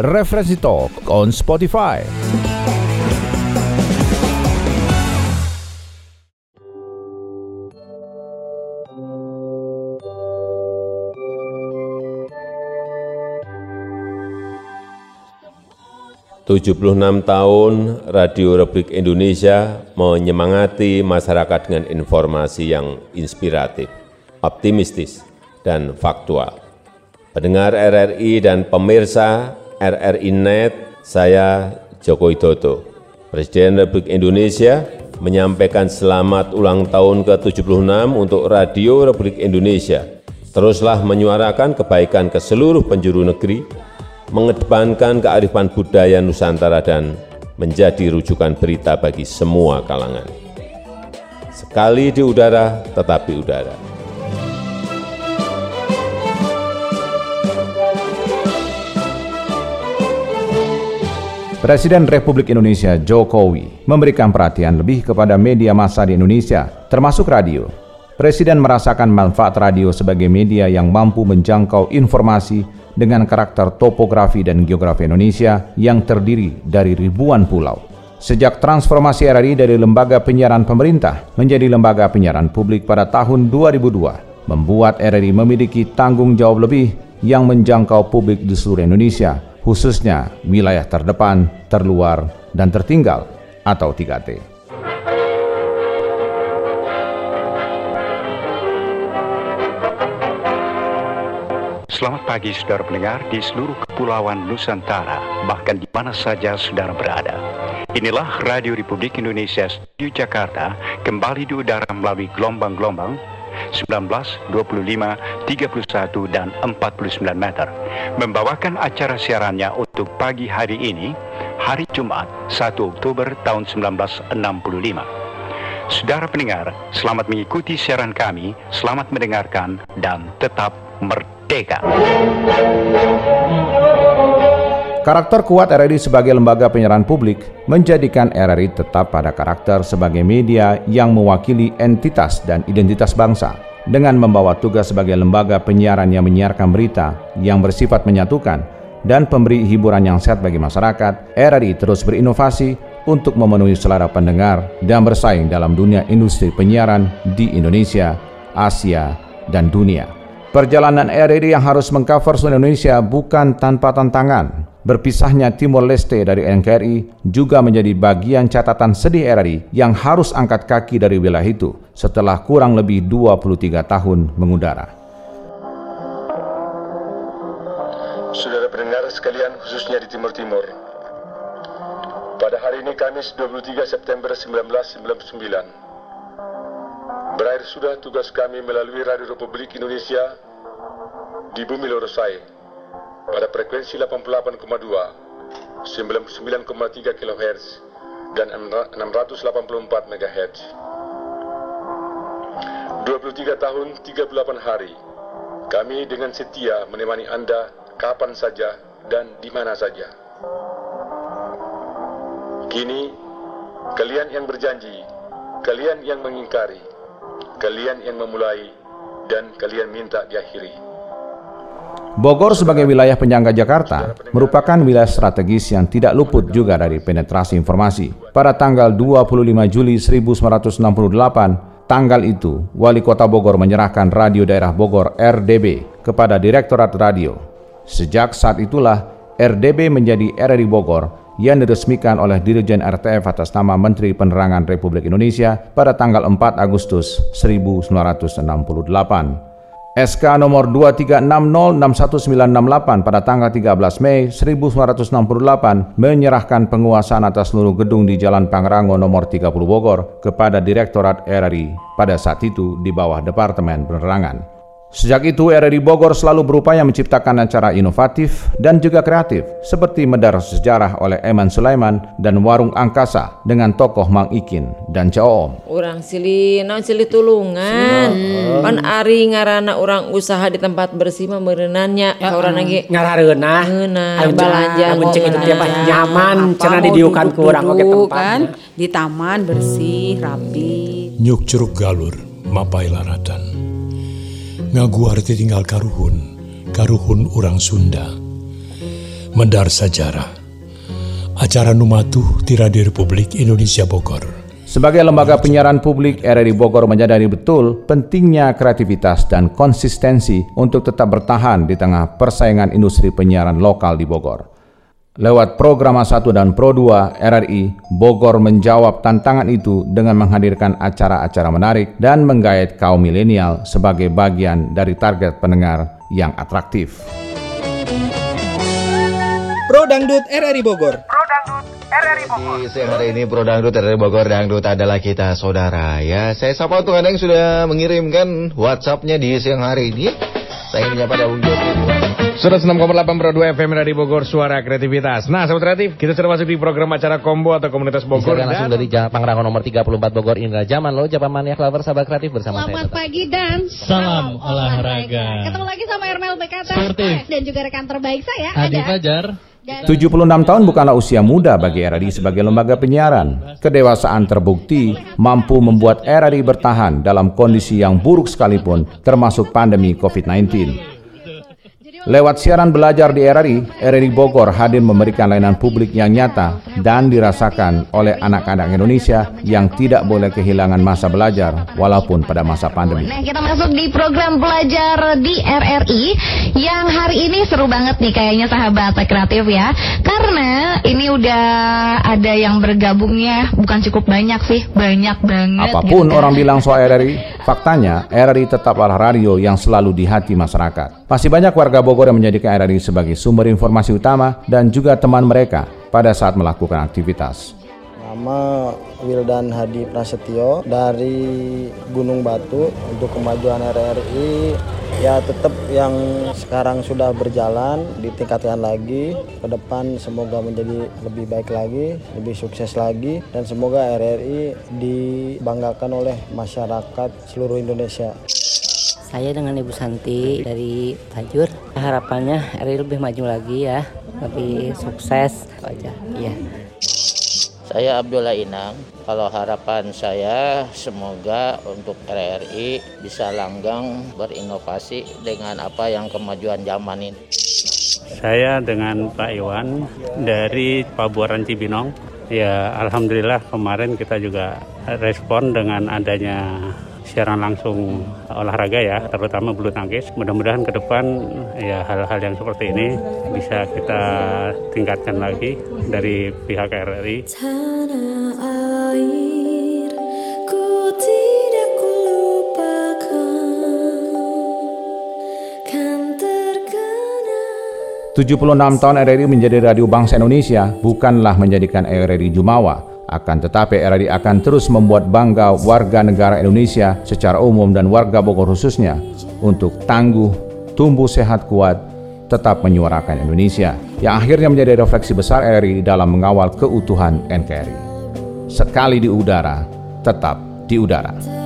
Referensi Talk on Spotify. Tujuh puluh enam tahun Radio Republik Indonesia menyemangati masyarakat dengan informasi yang inspiratif, optimistis, dan faktual. Pendengar RRI dan pemirsa RRI Net, saya Joko Widodo, Presiden Republik Indonesia menyampaikan selamat ulang tahun ke-76 untuk Radio Republik Indonesia. Teruslah menyuarakan kebaikan ke seluruh penjuru negeri, mengedepankan kearifan budaya Nusantara dan menjadi rujukan berita bagi semua kalangan. Sekali di udara, tetapi udara. Presiden Republik Indonesia Jokowi memberikan perhatian lebih kepada media massa di Indonesia, termasuk radio. Presiden merasakan manfaat radio sebagai media yang mampu menjangkau informasi dengan karakter topografi dan geografi Indonesia yang terdiri dari ribuan pulau. Sejak transformasi RRI dari lembaga penyiaran pemerintah menjadi lembaga penyiaran publik pada tahun 2002, membuat RRI memiliki tanggung jawab lebih yang menjangkau publik di seluruh Indonesia khususnya wilayah terdepan, terluar, dan tertinggal atau 3T. Selamat pagi saudara pendengar di seluruh kepulauan Nusantara, bahkan di mana saja saudara berada. Inilah Radio Republik Indonesia Studio Jakarta kembali di udara melalui gelombang-gelombang 19, 25, 31, dan 49 meter. Membawakan acara siarannya untuk pagi hari ini, hari Jumat 1 Oktober tahun 1965. Saudara pendengar, selamat mengikuti siaran kami, selamat mendengarkan, dan tetap merdeka. Karakter kuat RRI sebagai lembaga penyiaran publik menjadikan RRI tetap pada karakter sebagai media yang mewakili entitas dan identitas bangsa dengan membawa tugas sebagai lembaga penyiaran yang menyiarkan berita yang bersifat menyatukan dan pemberi hiburan yang sehat bagi masyarakat, RRI terus berinovasi untuk memenuhi selera pendengar dan bersaing dalam dunia industri penyiaran di Indonesia, Asia, dan dunia. Perjalanan RRI yang harus mengcover seluruh Indonesia bukan tanpa tantangan, Berpisahnya Timor Leste dari NKRI juga menjadi bagian catatan sedih RRI yang harus angkat kaki dari wilayah itu setelah kurang lebih 23 tahun mengudara. Saudara pendengar sekalian khususnya di Timur Timur, pada hari ini Kamis 23 September 1999, berakhir sudah tugas kami melalui Radio Republik Indonesia di bumi Lorosai pada frekuensi 88,2, 99,3 kHz, dan 684 MHz. 23 tahun 38 hari, kami dengan setia menemani Anda kapan saja dan di mana saja. Kini, kalian yang berjanji, kalian yang mengingkari, kalian yang memulai, dan kalian minta diakhiri. Bogor sebagai wilayah penyangga Jakarta merupakan wilayah strategis yang tidak luput juga dari penetrasi informasi. Pada tanggal 25 Juli 1968, tanggal itu Wali Kota Bogor menyerahkan Radio Daerah Bogor RDB kepada Direktorat Radio. Sejak saat itulah RDB menjadi RRI Bogor yang diresmikan oleh Dirjen RTF atas nama Menteri Penerangan Republik Indonesia pada tanggal 4 Agustus 1968. SK nomor 236061968 pada tanggal 13 Mei 1968 menyerahkan penguasaan atas seluruh gedung di Jalan Pangrango nomor 30 Bogor kepada Direktorat RRI pada saat itu di bawah Departemen Penerangan. Sejak itu RRI Bogor selalu berupaya menciptakan acara inovatif dan juga kreatif seperti Medar Sejarah oleh Eman Sulaiman dan Warung Angkasa dengan tokoh Mang Ikin dan Coom. Orang sili non sili tulungan. Hmm. Pan ari ngarana orang usaha di tempat bersih memerenannya ya, orang lagi ngarareuna. Ngeuna belanja mencek itu tiap nyaman cenah didiukan ku urang oge tempat. Kan, di taman bersih, rapi. Nyuk Curug Galur, Mapai Laratan ngaguar tinggal karuhun, karuhun orang Sunda. Mendar Sejarah. Acara Numatuh di Radio Republik Indonesia Bogor. Sebagai lembaga penyiaran publik, RRI Bogor menyadari betul pentingnya kreativitas dan konsistensi untuk tetap bertahan di tengah persaingan industri penyiaran lokal di Bogor. Lewat program A1 dan Pro 2, RRI Bogor menjawab tantangan itu dengan menghadirkan acara-acara menarik dan menggait kaum milenial sebagai bagian dari target pendengar yang atraktif. Pro Dangdut RRI Bogor. Di siang hari ini Pro Dangdut dari Bogor Dangdut adalah kita saudara ya. Saya sapa untuk Anda yang sudah mengirimkan WhatsApp-nya di siang hari ini. Saya ingin menyapa Daung Jody. 106,8 Pro 2 FM dari Bogor Suara Kreativitas. Nah, Sobat Kreatif, kita sudah masuk di program acara Kombo atau Komunitas Bogor. Bisa langsung dari Jalan Pangrango nomor 34 Bogor Indra Zaman lo Japan Mania Clover Sahabat Kreatif bersama Selamat saya. pagi dan Salam olahraga. Ketemu lagi sama Ermel Sportif. dan juga rekan terbaik saya Adi ada Fajar. 76 tahun bukanlah usia muda bagi RRI sebagai lembaga penyiaran. Kedewasaan terbukti mampu membuat RRI bertahan dalam kondisi yang buruk sekalipun, termasuk pandemi COVID-19. Lewat siaran belajar di RRI, RRI Bogor hadir memberikan layanan publik yang nyata dan dirasakan oleh anak-anak Indonesia yang tidak boleh kehilangan masa belajar walaupun pada masa pandemi. Nah kita masuk di program belajar di RRI yang hari ini seru banget nih kayaknya sahabat kreatif ya Karena ini udah ada yang bergabungnya bukan cukup banyak sih banyak banget Apa pun gitu orang bilang soal RRI, faktanya RRI tetaplah radio yang selalu di hati masyarakat. Masih banyak warga Bogor yang menjadikan RRI sebagai sumber informasi utama dan juga teman mereka pada saat melakukan aktivitas. Nama Wildan Hadi Prasetyo dari Gunung Batu untuk kemajuan RRI ya tetap yang sekarang sudah berjalan ditingkatkan lagi ke depan semoga menjadi lebih baik lagi lebih sukses lagi dan semoga RRI dibanggakan oleh masyarakat seluruh Indonesia. Saya dengan Ibu Santi dari Tajur. Harapannya RI lebih maju lagi ya, lebih sukses aja. Iya. Saya Abdullah Inang. Kalau harapan saya semoga untuk RRI bisa langgang berinovasi dengan apa yang kemajuan zaman ini. Saya dengan Pak Iwan dari Pabuaran Cibinong. Ya, alhamdulillah kemarin kita juga respon dengan adanya siaran langsung olahraga ya, terutama bulu tangkis. Mudah-mudahan ke depan ya hal-hal yang seperti ini bisa kita tingkatkan lagi dari pihak RRI. Tanah air ku tidak kan terkena 76 tahun RRI menjadi radio bangsa Indonesia bukanlah menjadikan RRI Jumawa, akan tetapi RRI akan terus membuat bangga warga negara Indonesia secara umum dan warga Bogor khususnya untuk tangguh, tumbuh sehat kuat, tetap menyuarakan Indonesia yang akhirnya menjadi refleksi besar RRI dalam mengawal keutuhan NKRI. Sekali di udara, tetap di udara.